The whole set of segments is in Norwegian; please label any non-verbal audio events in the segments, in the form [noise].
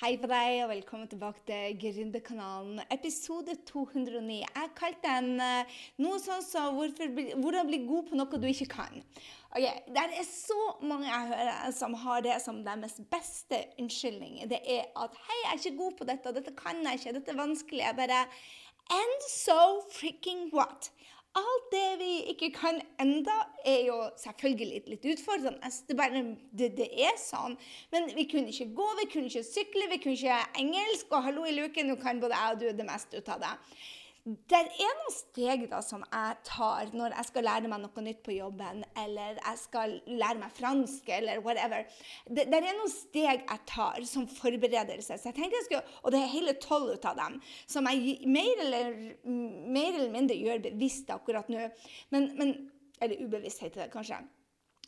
Hei på deg, og velkommen tilbake til Gründerkanalen, episode 209. Jeg kalte den uh, noe sånn som hvorfor, 'Hvordan bli god på noe du ikke kan'. Okay, det er så mange jeg hører som har det som deres beste unnskyldning. Det er at 'Hei, jeg er ikke god på dette, dette kan jeg ikke, dette er vanskelig'. Jeg bare And so freaking what? Alt det vi ikke kan enda, er jo selvfølgelig litt utfordrende. Det, bare, det, det, er sånn. Men vi kunne ikke gå, vi kunne ikke sykle, vi kunne ikke engelsk. Og hallo i luken, nå kan både jeg og du det meste ut av det. Det er noen steg da som jeg tar når jeg skal lære meg noe nytt på jobben, eller jeg skal lære meg fransk, eller whatever. Det, det er noen steg jeg tar som forberedelse. Så jeg tenkte jeg skulle, Og det er hele tolv av dem som jeg mer eller, mer eller mindre gjør bevisst akkurat nå. Men, men, eller ubevisst heter det kanskje.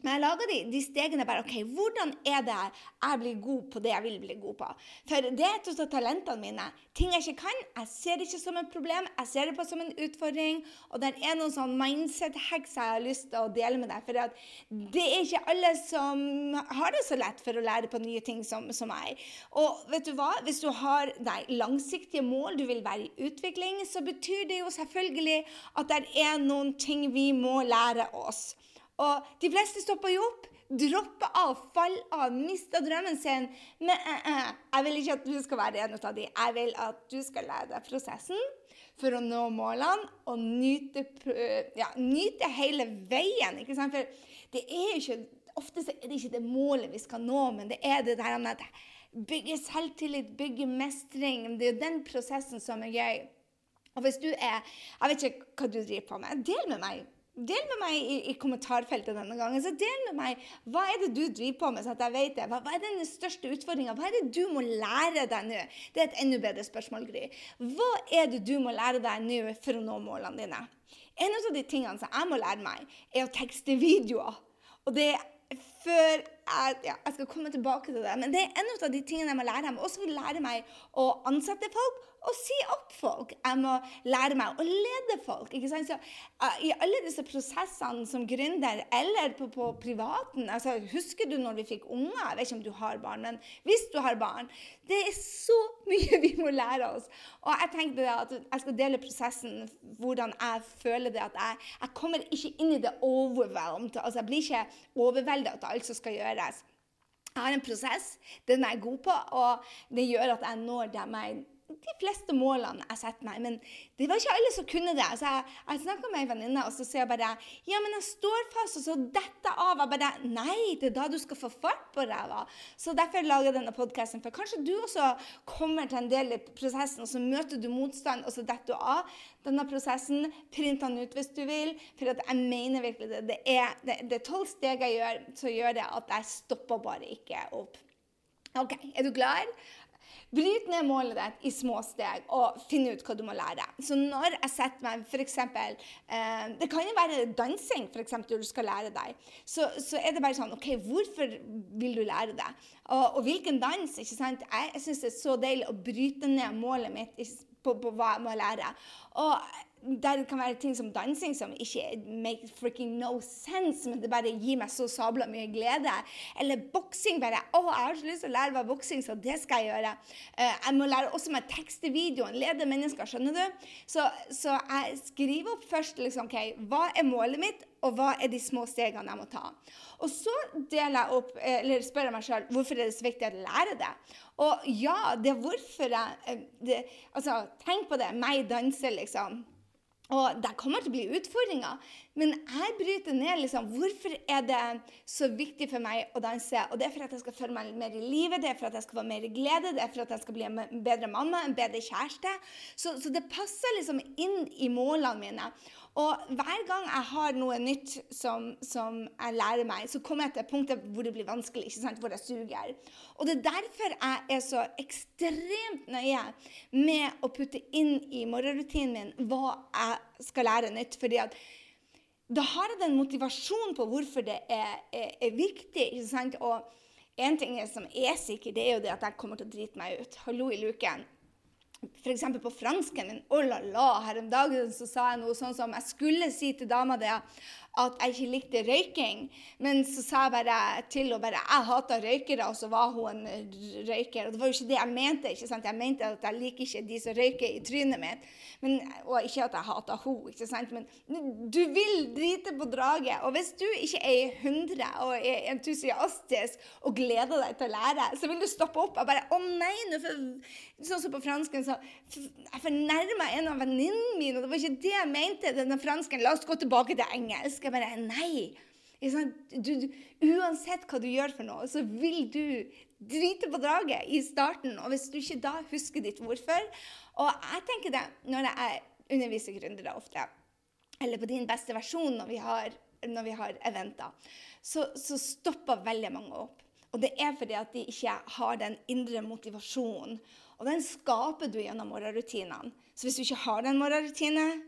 Men jeg lager de, de stegene bare OK, hvordan er det jeg blir god på det jeg vil bli god på? For det er et av talentene mine. Ting jeg ikke kan, jeg ser det ikke som et problem, jeg ser det på som en utfordring. Og det er noen sånn mindset-hacks jeg har lyst til å dele med deg. For det er ikke alle som har det så lett for å lære på nye ting som, som meg. Og vet du hva? Hvis du har nei, langsiktige mål, du vil være i utvikling, så betyr det jo selvfølgelig at det er noen ting vi må lære oss. Og de fleste stopper jo opp, dropper av, faller av, mister drømmen sin. Men uh, uh, jeg vil ikke at du skal være en av de. Jeg vil at du skal lære deg prosessen for å nå målene og nyte, ja, nyte hele veien. ikke sant? For det er ikke, ofte er det ikke det målet vi skal nå, men det er det der at bygge selvtillit, bygge mestring. Det er jo den prosessen som er gøy. Og hvis du er Jeg vet ikke hva du driver på med. Del med meg Del med meg i, i, kommentarfeltet denne gangen. så del med meg, Hva er det du driver på med? så at jeg vet det? Hva, hva er den største utfordringa? Hva er det du må lære deg nå? Det er et enda bedre spørsmål, Gry. Hva er det du må lære deg nå for å nå målene dine? En av de tingene som jeg må lære meg, er å tekste videoer. Og det er før jeg, ja, jeg skal komme tilbake til det. Men det er en av de tingene jeg må lære. Jeg må også lære meg å ansette folk og si opp folk. Jeg må lære meg å lede folk. ikke sant? Så, uh, I alle disse prosessene som gründer eller på, på, privaten altså, Husker du når vi fikk unger? Jeg vet ikke om du har barn, men hvis du har barn Det er så [laughs] mye vi må lære oss. Og jeg tenkte at jeg skal dele prosessen, hvordan jeg føler det. At jeg, jeg kommer ikke inn i det overwhelmed. Altså, jeg blir ikke overveldet av alt som skal gjøres. Jeg har en prosess, den er jeg god på, og det gjør at jeg når dem jeg de fleste målene jeg setter meg. Men det var ikke alle som kunne det. Så jeg, jeg snakka med ei venninne, og så sier jeg bare Ja, men jeg står fast, og så detter av. Jeg bare Nei, det er da du skal få fart på ræva. Så derfor lager jeg denne podkasten. For kanskje du også kommer til en del i prosessen, og så møter du motstand, og så detter du av denne prosessen. Print den ut hvis du vil. For jeg mener virkelig det. Det er, det, er tolv steg jeg gjør, så gjør det at jeg stopper bare ikke opp. OK, er du klar? Bryt ned målet ditt i små steg og finn ut hva du må lære. Så når jeg setter meg f.eks. Eh, det kan jo være dansing for eksempel, du skal lære deg. Så, så, er det bare sånn OK, hvorfor vil du lære det? Og, og hvilken dans? ikke sant? Jeg, jeg syns det er så deilig å bryte ned målet mitt på, på hva jeg må lære. Og der kan være ting som dansing som ikke make freaking no sense, men det bare gir meg så sabla mye glede. Eller boksing. bare, å, jeg har så lyst til å lære meg boksing, så det skal jeg gjøre. Uh, jeg må lære også meg tekst i videoen, lede mennesker, skjønner du? Så, så jeg skriver opp først liksom, ok, hva er målet mitt, og hva er de små stegene jeg må ta. Og så deler jeg opp, eller spør jeg meg sjøl hvorfor er det så viktig å lære det. Og ja, det er hvorfor jeg eh, det, Altså, tenk på det. Meg danser, liksom. Og det kommer til å bli utfordringer. Men jeg bryter ned liksom, hvorfor er det så viktig for meg å danse. Og det er for at jeg skal føle meg mer i livet, det er for at jeg skal få mer glede, det er for at jeg skal bli en bedre mamma, en bedre kjæreste. Så, så det passer liksom inn i målene mine. Og hver gang jeg har noe nytt som, som jeg lærer meg, så kommer jeg til punktet hvor det blir vanskelig, ikke sant? hvor jeg suger. Og det er derfor jeg er så ekstremt nøye med å putte inn i morgenrutinen min hva jeg skal lære nytt. fordi at da har jeg den motivasjonen på hvorfor det er, er, er viktig. ikke sant? Og en ting som er sikker, det er jo det at jeg kommer til å drite meg ut. Hallo i luken f.eks. på fransken min oh la la, Her om dagen så sa jeg noe sånn som Jeg skulle si til dama det at jeg ikke likte røyking. Men så sa jeg bare til henne bare jeg hater røykere, og så var hun en røyker. Og det var jo ikke det jeg mente. ikke sant? Jeg mente at jeg liker ikke de som røyker i trynet mitt. Men, og ikke at jeg hater henne, ikke sant? men du vil drite på draget. Og hvis du ikke er i hundre og er entusiastisk og gleder deg til å lære, så vil du stoppe opp og bare Å nei, nå Sånn som på fransken, så Jeg fornærma en av venninnene mine, og det var ikke det jeg mente. denne fransken, La oss gå tilbake til engelsk. Jeg bare Nei. Du, du, uansett hva du gjør for noe, så vil du drite på draget i starten. Og hvis du ikke da husker ditt hvorfor Og jeg tenker det når jeg underviser gründere ofte, eller på din beste versjon når vi har, når vi har eventer, så, så stopper veldig mange opp. Og det er fordi at de ikke har den indre motivasjonen. Og den skaper du gjennom morgenrutinene. Så hvis du ikke har den morgenrutinen,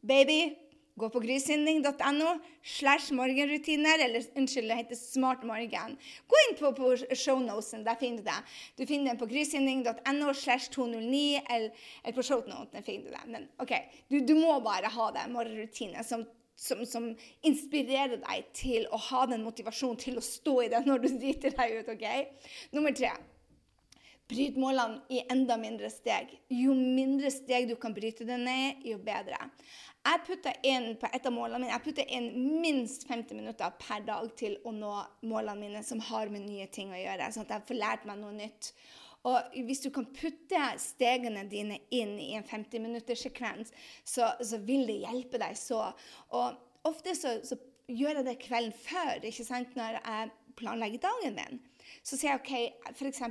baby, Gå på grysynding.no slash morgenrutiner, eller unnskyld, det heter Smart morgen. Gå inn på, på shownoten, der finner du det. Du finner den på grysynding.no slash 209, eller, eller, på shownoten finner du det. Men OK, du, du må bare ha den morgenrutinen som, som, som, inspirerer deg til å ha den motivasjonen til å stå i det når du driter deg ut. ok? Nummer tre. Bryt målene i enda mindre steg. Jo mindre steg du kan bryte det ned, jo bedre. Jeg putter inn på et av målene mine, jeg putter inn minst 50 minutter per dag til å nå målene mine som har med nye ting å gjøre, sånn at jeg får lært meg noe nytt. Og hvis du kan putte stegene dine inn i en 50-minutterssekvens, så, så vil det hjelpe deg så. Og ofte så, så gjør jeg det kvelden før, ikke sant, når jeg planlegger dagen min. Så sier jeg OK, f.eks.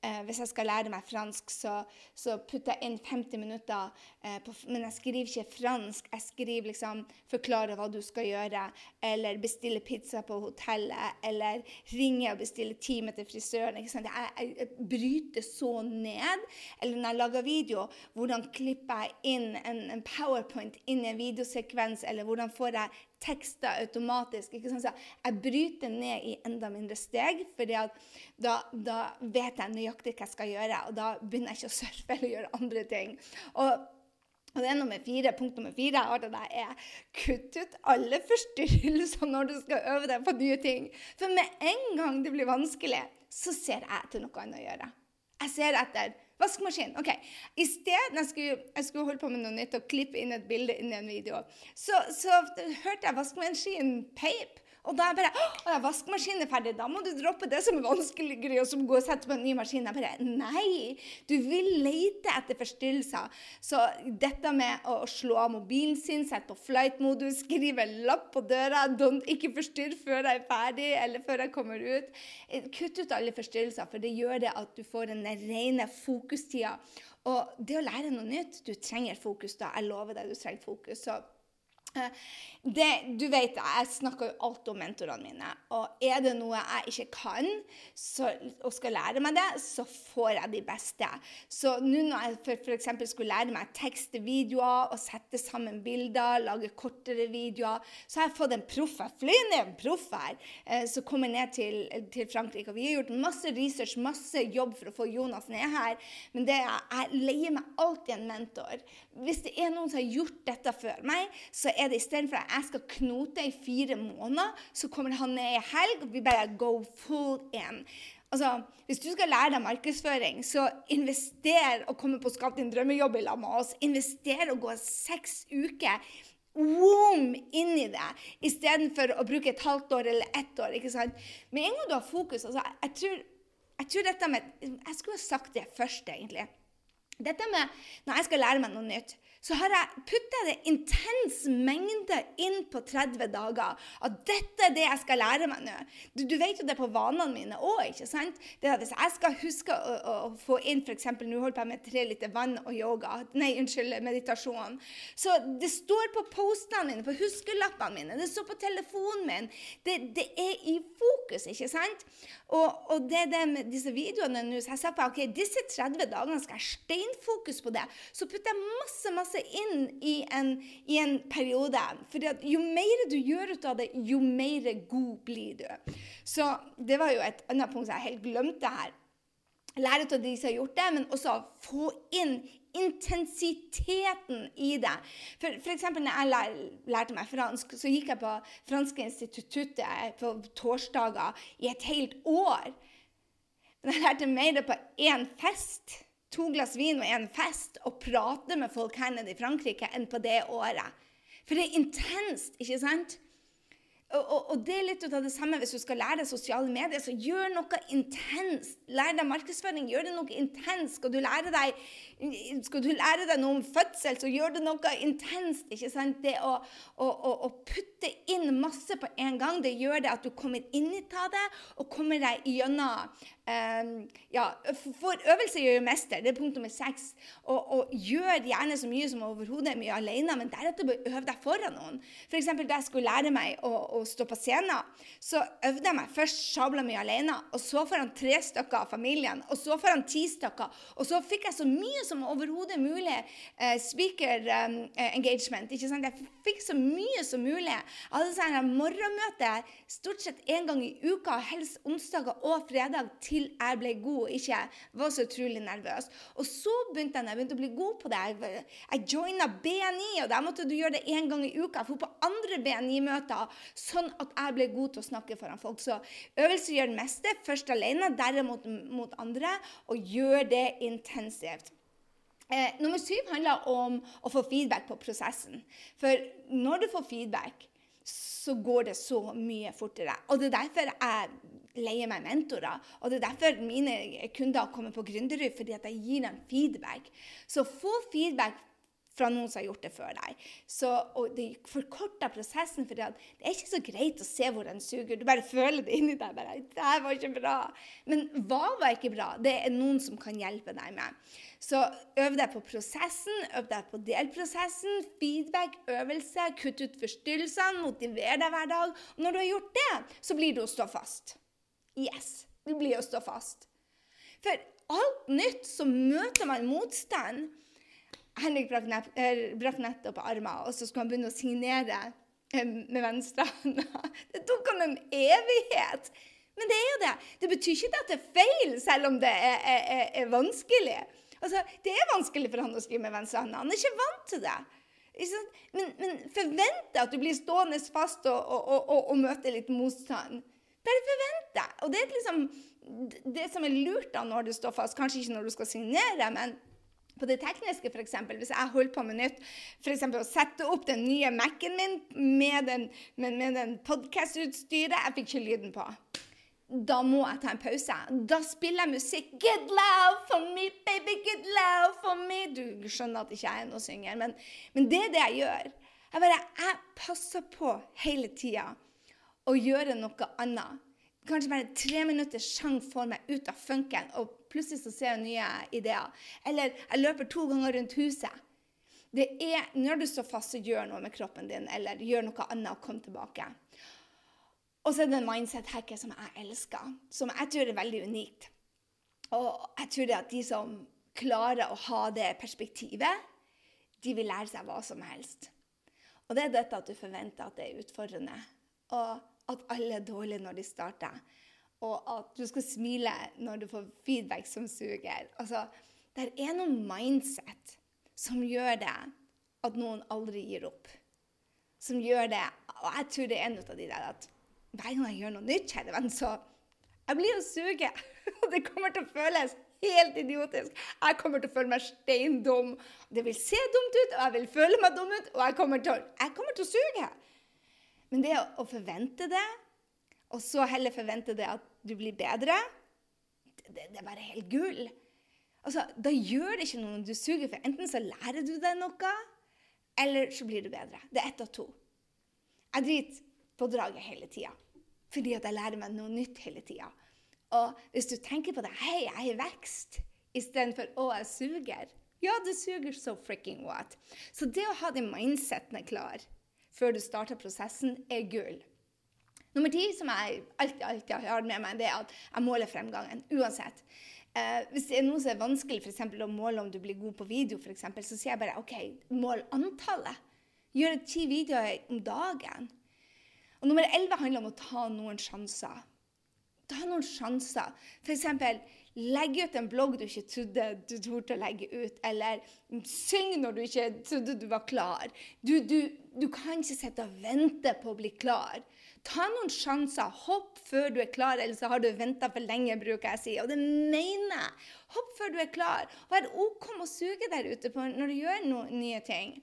Eh, hvis jeg skal lære meg fransk, så, så putter jeg inn 50 minutter. Eh, på, men jeg skriver ikke fransk. Jeg skriver liksom 'forklare hva du skal gjøre', eller 'bestille pizza på hotellet', eller 'ringe og bestille time til frisøren'. Ikke sant? Jeg, jeg, jeg, bryter så ned. Eller når jeg lager video, hvordan klipper jeg inn en, en powerpoint inn i en videosekvens, eller hvordan får jeg tekster automatisk. ikke sant? Så jeg bryter ned i enda mindre steg, for da, da, vet jeg nøyaktig hva jeg skal gjøre. Og da begynner jeg ikke å surfe eller gjøre andre ting. Og, og det er nummer fire, Punkt nummer fire har til deg er kutt ut alle forstyrrelser når du skal øve deg på nye ting. For med en gang det blir vanskelig, så ser jeg etter noe annet å gjøre. Jeg ser etter Vaskemaskin. ok. I stedet jeg skulle, jeg skulle holde på med noe nytt og klippe inn et bilde inn i en video, så, så hørte jeg vaskemaskinen peip. Og da er jeg bare Å, vaskemaskinen er ferdig. Da må du droppe det som er vanskeligere, og som går og setter på en ny maskin. Jeg bare Nei! Du vil lete etter forstyrrelser. Så dette med å slå av mobilen sin, sette på flight-modus, skrive lapp på døra, ikke forstyrr før jeg er ferdig, eller før jeg kommer ut. Kutt ut alle forstyrrelser, for det gjør det at du får den rene fokustida. Og det å lære noe nytt, du trenger fokus da. Jeg lover deg, du trenger fokus. Så det, du vet, Jeg snakker jo alt om mentorene mine. Og er det noe jeg ikke kan så, og skal lære meg det, så får jeg de beste. Så nå når jeg f.eks. skulle lære meg tekste videoer og sette sammen bilder, lage kortere videoer, så har jeg fått en proff. Jeg fløy ned en proff her eh, som kommer ned til, til, Frankrike. Og vi har gjort masse research, masse jobb for å få Jonas ned her. Men det, jeg leier meg alltid en mentor. Hvis det er noen som har gjort dette før meg, så er det istedenfor at jeg skal knote i fire måneder, så kommer han ned i helg, og vi bare go full in. Altså, Hvis du skal lære deg markedsføring, så invester og komme på Skap din drømmejobb i lag med oss. Invester og gå seks uker Woom, inn i det, istedenfor å bruke et halvt år eller ett år. ikke sant? Med en gang du har fokus altså, jeg, tror, jeg tror dette med Jeg skulle ha sagt det først, egentlig. Dette med Når jeg skal lære meg noe nytt, så har jeg putta det intens mengde inn på 30 dager. At dette er det jeg skal lære meg nå. Du, du vet jo det på vanene mine òg, ikke sant? Hvis jeg skal huske å, å, få inn f.eks. Nå holder jeg med tre liter vann og yoga. Nei, unnskyld, meditasjon. Så det står på postene mine, på huskelappene mine, det står på telefonen min. Det, det er i fokus, ikke sant? Og, og det det med disse videoene nå. Så jeg sa på ok, disse 30 dagene skal jeg steinfokus på det. Så putter jeg masse, masse seg inn i en, i en periode. For jo mer du gjør ut av det, jo mer god blir du. Så det var jo et annet punkt som jeg helt glemte her. lære av de som har gjort det, men også få inn intensiteten i det. For, for eksempel når jeg lærte meg fransk, så gikk jeg på Franske instituttet på torsdager i et helt år. Men jeg lærte mer på én fest, to glass vin og en fest, og prate med folk her nede i Frankrike enn på det året. For det er intenst, ikke sant? Og, og, og, det er litt av det samme hvis du skal lære deg sosiale medier. så Gjør noe intenst. Lær deg markedsføring. Gjør det noe intenst. Skal du lære deg, skal du lære deg noe om fødsel, så gjør det noe intenst. ikke sant? Det å, å, å, putte inn masse på en gang, det gjør det at du kommer inn i det og kommer deg gjennom Um, ja, for øvelse gjør jo mester. Det er punkt nummer seks. Og, og, gjør gjerne så mye som overhodet mye alene, men deretter bør øve deg foran noen. F.eks. da jeg skulle lære meg å, å, stå på scenen, så øvde jeg meg først sabla mye alene, og så foran tre stykker av familien, og så foran ti stykker. Og så fikk jeg så mye som overhodet mulig uh, speaker um, engagement. ikke sant? Jeg fikk så mye som mulig. Jeg hadde sånn morgenmøte stort sett én gang i uka, helst onsdager og fredag. til jeg ble god og ikke var så utrolig nervøs. Og så begynte jeg, jeg begynte å bli god på det. Jeg, jeg joina BNI, og der måtte du gjøre det én gang i uka. Dro på andre BNI-møter, sånn at jeg ble god til å snakke foran folk. Så øvelse gjør det meste. Først alene, derimot mot andre, og gjør det intensivt. Eh, nummer syv handler om å få feedback på prosessen. For når du får feedback, så går det så mye fortere. Og det er derfor jeg leier meg mentorer. Og det er derfor mine kunder kommer på Gründerud, fordi at jeg gir dem feedback. Så få feedback fra noen som har gjort det før deg. Så, og det forkorter prosessen, for det er ikke så greit å se hvor den suger. Du bare føler det inni deg. bare, det var ikke bra. Men hva var ikke bra? Det er noen som kan hjelpe deg med. Så øv deg på prosessen, øv deg på delprosessen, feedback, øvelse, kutt ut forstyrrelsene, motiver deg hver dag. Og når du har gjort det, så blir du å stå fast. Yes, det blir å stå fast. For alt nytt så møter man motstand. Henrik brakk, nett, eh, brakk nettopp armen, og så skulle han begynne å signere eh, med venstrehånda. [laughs] Det tok han en evighet. Men det er jo det. Det betyr ikke at det er feil, selv om det er, er, er vanskelig. Altså, det er vanskelig for han å skrive med venstrehånda. Han er ikke vant til det. Men, men forvente at du blir stående fast og, og, og, og møte litt motstand. Bare forvent deg. Og det er liksom det som er lurt da når du står fast, kanskje ikke når du skal signere, men på det tekniske, f.eks. Hvis jeg holder på med nytt, f.eks. å sette opp den nye Mac-en min med den, med, med den Jeg fikk ikke lyden på. Da må jeg ta en pause. Da spiller jeg musikk. Good love for me, baby, good love for me. Du skjønner at ikke jeg er noen synger, men, men det er det jeg gjør. Jeg bare, jeg passer på hele tida å gjøre noe annet. Kanskje bare tre minutter sang får meg ut av funken, og plutselig så ser jeg nye ideer. Eller jeg løper to ganger rundt huset. Det er når du står fast og gjør noe med kroppen din, eller gjør noe annet og kom tilbake. Og så er det en mindset-hacket som jeg elsker, som jeg tror er veldig unikt. Og jeg tror det at de som klarer å ha det perspektivet, de vil lære seg hva som helst. Og det er dette at du forventer at det er utfordrende. Og at alle er dårlige når de starter. Og at du skal smile når du får feedback som suger. Altså, det er noen mindset som gjør det at noen aldri gir opp. Som gjør det Og jeg tror det er en av de der at hver gang jeg gjør noe nytt, kjære venn, så jeg blir å suge. [laughs] Og det kommer til å føles helt idiotisk. Jeg kommer til å føle meg steindum. Det vil se dumt ut, og jeg vil føle meg dum ut, og jeg kommer til å, jeg kommer til å suge. Men det å forvente det, og så heller forvente det at du blir bedre, det, det er bare helt gull. Altså, da gjør det ikke noe når du suger, for enten så lærer du deg noe, eller så blir du bedre. Det er ett av to. Jeg driter på draget hele tida, fordi at jeg lærer meg noe nytt hele tida. Og hvis du tenker på det Hei, jeg er i vekst, istedenfor å, jeg suger. Ja, du suger så fricking what. Så det å ha de mindsetene klar før du starter prosessen, er gull. Nummer ti, som jeg alltid, alltid har med meg, det er at jeg måler fremgangen. Uansett. Eh, hvis det er noe som er vanskelig, f.eks. å måle om du blir god på video, for eksempel, så sier jeg bare OK, mål antallet. Gjør ti videoer om dagen. Og nummer elleve handler om å ta noen sjanser. Ta noen sjanser. F.eks. legge ut en blogg du ikke trodde du torde å legge ut, eller syng når du ikke trodde du var klar. Du, du, du kan ikke sitte og vente på å bli klar. Ta noen sjanser. Hopp før du er klar, eller så har du venta for lenge, bruker jeg å si. Og det mener jeg. Hopp før du er klar. Vær OK med å suge der ute på når du gjør noen nye ting.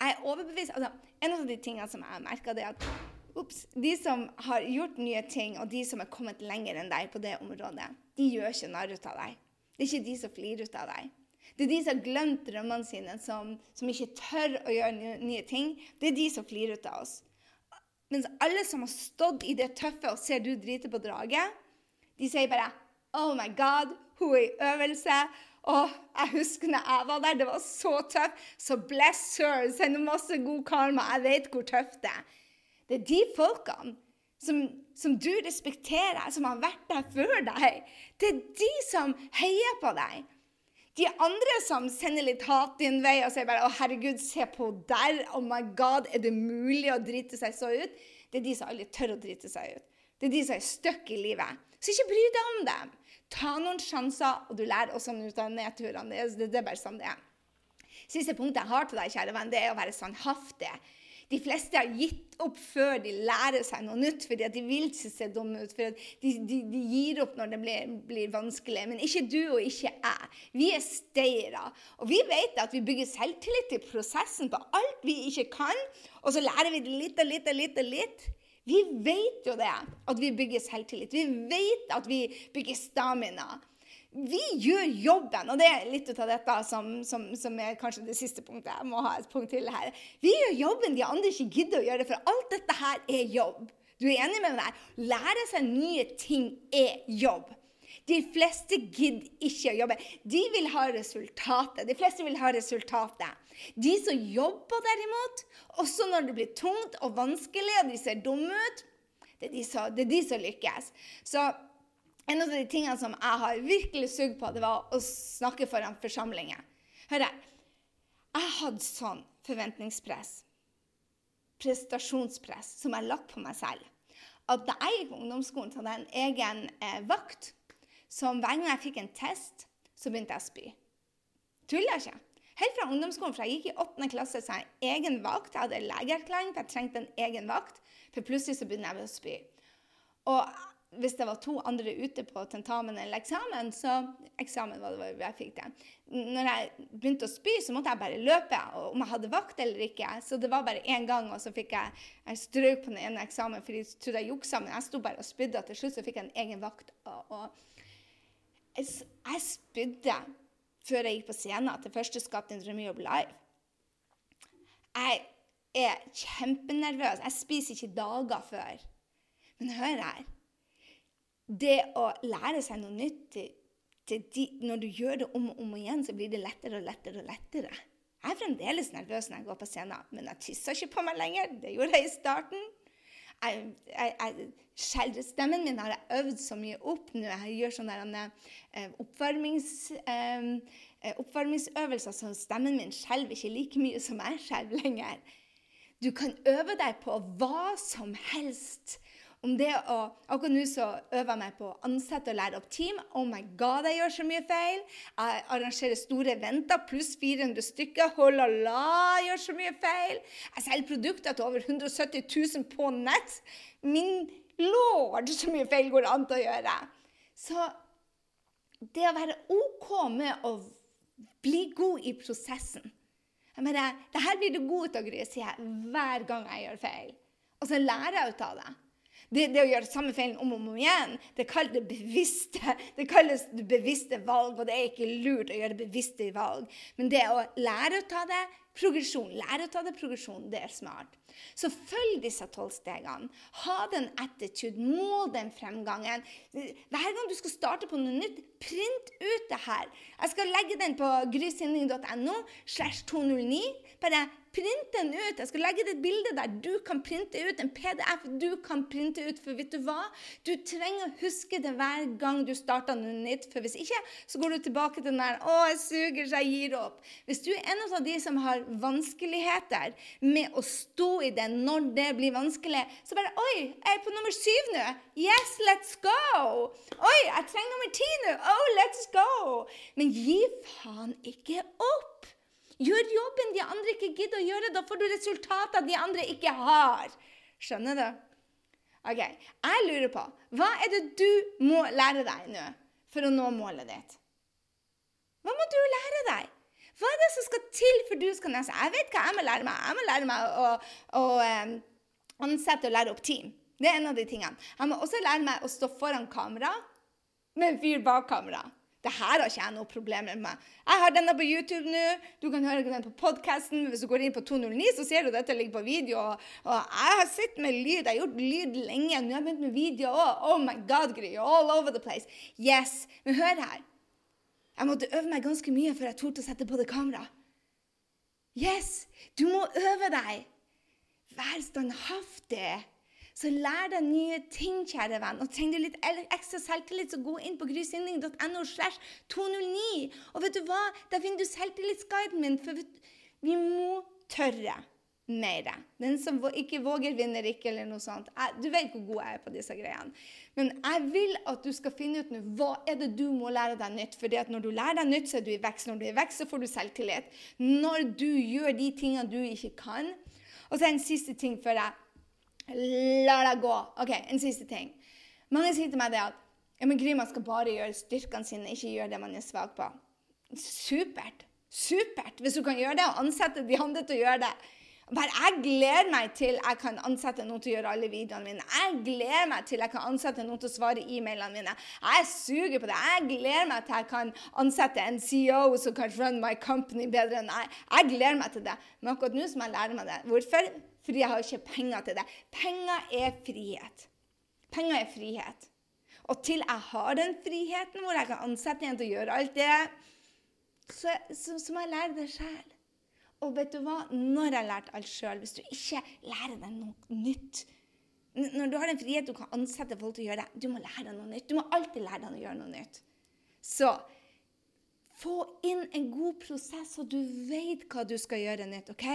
Jeg er overbevist, altså, En av de tingene som jeg har merka, er at ups, de som har gjort nye ting, og de som er kommet lenger enn deg på det området, de gjør ikke narr ut av deg. Det er ikke de som flirer ut av deg. Det er de som har glemt drømmene sine, som, som ikke tør å gjøre nye, nye ting. Det er de som flirer ut av oss. Mens alle som har stått i det tøffe og ser du drite på draget, de sier bare Oh my God, hun er i øvelse. Å, jeg husker når jeg var der, det var så tøft. Så bless her, send masse god karma. Jeg vet hvor tøft det er. Det er de folkene som, som, du respekterer, som har vært der før deg. Det er de som heier på deg. De andre som sender litt hat din vei og sier bare 'Å, herregud, se på der. Oh my God, er det mulig å drite seg så ut?' Det er de som aldri tør å drite seg ut. Det er de som er stuck i livet. Så ikke bry deg om dem. Ta noen sjanser, og du lærer også ut av nedturene. Det, det, er bare sånn det er. Siste punktet jeg har til deg, kjære venn, det er å være sannhaftig. De fleste har gitt opp før de lærer seg noe nytt, fordi de vil ikke se dumme ut. for de, de, de, gir opp når det blir, blir, vanskelig. Men ikke du og ikke jeg. Vi er steiere. Og vi vet at vi bygger selvtillit i prosessen på alt vi ikke kan, og så lærer vi det litt og litt og litt. og litt. Vi vet jo det, at vi bygger selvtillit. Vi vet at vi bygger stamina vi gjør jobben, og det er litt ut av dette som, som, som, er kanskje det siste punktet. Jeg må ha et punkt til her. Vi gjør jobben de andre ikke gidder å gjøre, for alt dette her er jobb. Du er enig med meg? Lære seg nye ting er jobb. De fleste gidder ikke å jobbe. De vil ha resultatet. De fleste vil ha resultatet. De som jobber, derimot, også når det blir tungt og vanskelig og de ser dumme ut, det er de som, det er de som lykkes. Så en av de tingene som jeg har virkelig sugd på, det var å snakke foran forsamlinger. Hør her. Jeg hadde sånn forventningspress, prestasjonspress, som jeg lagt på meg selv. At da jeg gikk på ungdomsskolen, så hadde jeg en egen eh, vakt som hver gang jeg fikk en test, så begynte jeg å spy. Tuller ikke. Helt fra ungdomsskolen, for jeg gikk i 8. klasse, så jeg hadde egen vakt. Jeg hadde legeerklæring, for jeg trengte en egen vakt. For plutselig så begynte jeg å spy. Og hvis det var to andre ute på tentamen eller eksamen, så eksamen var det jeg fikk det. Når jeg begynte å spy, så måtte jeg bare løpe om jeg hadde vakt eller ikke. Så det var bare én gang, og så fikk jeg, jeg strøk på den ene eksamen fordi jeg trodde jeg juksa, men jeg sto bare og spydde, og til slutt så fikk jeg en egen vakt. Og, og jeg, jeg spydde før jeg gikk på scenen til første Skap din drømmejobb live. Jeg er kjempenervøs. Jeg spiser ikke dager før. Men hør her det å lære seg noe nytt de, Når du gjør det om og om igjen, så blir det lettere og lettere og lettere. Jeg er fremdeles nervøs når jeg går på scenen, men jeg tisser ikke på meg lenger. Det gjorde jeg i starten. Jeg, stemmen min har jeg øvd så mye opp nå. Jeg gjør sånne eh, oppvarmings, eh, eh, oppvarmingsøvelser, så stemmen min skjelver ikke like mye som jeg skjelver lenger. Du kan øve deg på hva som helst om det å Akkurat nå så øver jeg meg på å ansette og lære opp team. Oh my god, jeg gjør så mye feil. Jeg arrangerer store eventer, pluss 400 stykker. Holala, jeg gjør så mye feil. Jeg selger produkter til over 170 000 på nett. Min lord, så mye feil går det an å gjøre. Så det å være OK med å bli god i prosessen jeg mener, det her blir du god til, Gry, sier jeg hver gang jeg gjør feil. Og så lærer jeg ut av det. Det, det, å gjøre samme feilen om og om igjen, det kalles det bevisste, [laughs] det kalles det bevisste valg, og det er ikke lurt å gjøre bevisste valg. Men det å lære å ta det progresjon, lære å ta det progresjon, det er smart. Så følg disse tolv stegene. Ha den attitude, mål den fremgangen. Hver gang du skal starte på noe nytt, print ut det her. Jeg skal legge den på grysynding.no slash 209. Bare Print den ut. Jeg skal legge det et bilde der du kan printe ut. En PDF du kan printe ut. For vet du hva? Du trenger å huske det hver gang du starter noe nytt. For hvis ikke, så går du tilbake til den der 'Å, jeg suger, så jeg gir opp'. Hvis du er en av de som har vanskeligheter med å stå i det når det blir vanskelig, så bare 'Oi, jeg er på nummer syv nå. Yes, let's go.' 'Oi, jeg trenger nummer ti nå. Oh, let's go.' Men gi faen ikke opp. Gjør jobben de andre ikke gidder å gjøre. Da får du resultater de andre ikke har. Skjønner du? Ok, Jeg lurer på hva er det du må lære deg nå for å nå målet ditt? Hva må du lære deg? Hva er det som skal til for du skal neste? Jeg vet hva jeg må lære meg. Jeg må lære meg å, å, å ansette og lære opp team. Det er en av de tingene. Jeg må også lære meg å stå foran kamera med en fyr bak kamera. Det her har ikke jeg noe problem med. Jeg har denne på YouTube nå. Du kan høre den på podkasten. Hvis du går inn på 209, så ser du dette ligger på video. Og jeg har sett med lyd. Jeg har gjort lyd lenge. Nå har jeg begynt med video òg. Oh my God, Gry. All over the place. Yes. Men hør her. Jeg måtte øve meg ganske mye før jeg torde å sette på det kameraet. Yes. Du må øve deg. Vær standhaftig. Så lær deg nye ting, kjære venn. Og trenger du litt ekstra selvtillit, så gå inn på grysynding.no slash 209. Og vet du hva? Der finner du selvtillitsguiden min. For vi må tørre mer. Den som ikke våger, vinner ikke, eller noe sånt. du vet hvor god jeg er på disse greiene. Men jeg vil at du skal finne ut nå, hva er det du må lære deg nytt. For når du lærer deg nytt, så er du i vekst. Når du er i vekst, så får du selvtillit. Når du gjør de tingene du ikke kan. Og så en siste ting før jeg La deg gå. Ok, En siste ting. Mange sier til meg det at ja, men Gry, man skal bare gjøre styrkene sine, ikke gjøre det man er svak på. Supert. Supert hvis du kan gjøre det, og ansette de andre til å gjøre det. Bare jeg gleder meg til jeg kan ansette noen til å gjøre alle videoene mine. Jeg gleder meg til jeg kan ansette noen til å svare e-mailene mine. Jeg suger på det. Jeg gleder meg til jeg kan ansette en CEO som kan run my company bedre enn jeg. Jeg gleder meg til det. Men akkurat nå som jeg lærer meg det. Hvorfor? Fordi jeg har ikke penger til det. Penger er frihet. Penger er frihet. Og til jeg har den friheten hvor jeg kan ansette en til å gjøre alt det, så, så, så må jeg lære det sjøl. Og vet du hva? Når jeg har lært alt sjøl, hvis du ikke lærer deg noe nytt Når du har den friheten du kan ansette folk til å gjøre det, du må lære deg noe nytt. Du må alltid lære deg å gjøre noe nytt. Så få inn en god prosess, så du vet hva du skal gjøre nytt. ok?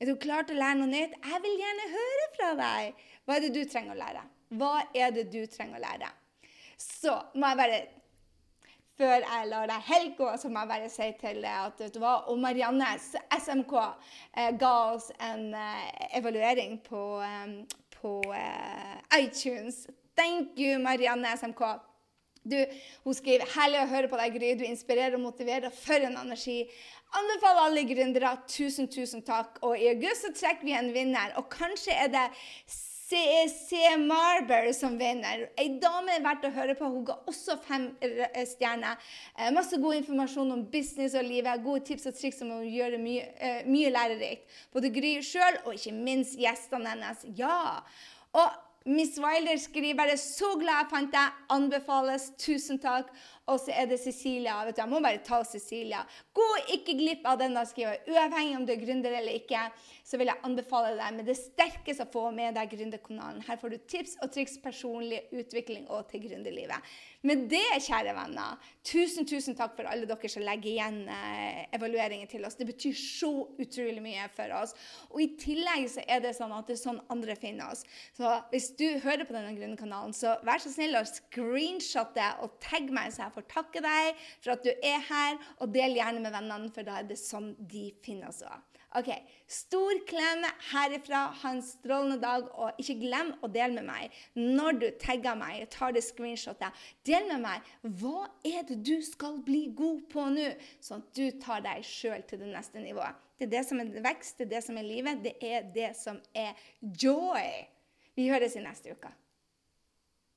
Er du klar til å lære noe nytt? Jeg vil gjerne høre fra deg. Hva er det du trenger å lære? Hva er det du trenger å lære? Så må jeg bare før jeg lar deg helt gå, så må jeg bare si til deg at vet du hva, og Marianne SMK eh, ga oss en eh, evaluering på, eh, på eh, iTunes. Thank you, Marianne SMK. Du, hun skriver 'Herlig å høre på deg, Gry. Du inspirerer og motiverer. For en energi.' Anbefaler alle gründere. Tusen, tusen takk. Og i august så trekker vi en vinner. Og kanskje er det CEC Marber som vinner. Ei dame er verdt å høre på. Hun ga også fem stjerner. Eh, masse god informasjon om business og livet. Gode tips og triks som å gjøre mye, uh, mye lærerikt. Både Gry sjøl og ikke minst gjestene hennes. Ja. Og Miss Wilder skriver bare 'så glad jeg fant deg'. Anbefales. Tusen takk. Og så er det Cecilia. vet du, Jeg må bare ta Cecilia. Gå ikke glipp av denne skriver. Uavhengig om du er gründer eller ikke, så vil jeg anbefale deg med det sterkeste å få med deg Gründerkanalen. Her får du tips og triks, personlig utvikling og til gründerlivet. Med det, kjære venner, tusen, tusen takk for alle dere som legger igjen eh, evalueringer til oss. Det betyr så utrolig mye for oss. Og i tillegg så er det sånn at det er sånn andre finner oss. Så hvis du hører på denne Gründerkanalen, så vær så snill å screenshotte og tagge meg, så jeg får takke deg for at du er her. Og del gjerne med vennene, for da er det sånn de finner oss òg. Ok, Stor klem herifra. Ha en strålende dag. Og ikke glem å dele med meg når du tagger meg. og tar det screenshotet. Del med meg hva er det du skal bli god på nå, sånn at du tar deg sjøl til det neste nivået. Det er det som er vekst, det er det som er livet, det er det som er joy. Vi høres i neste uke.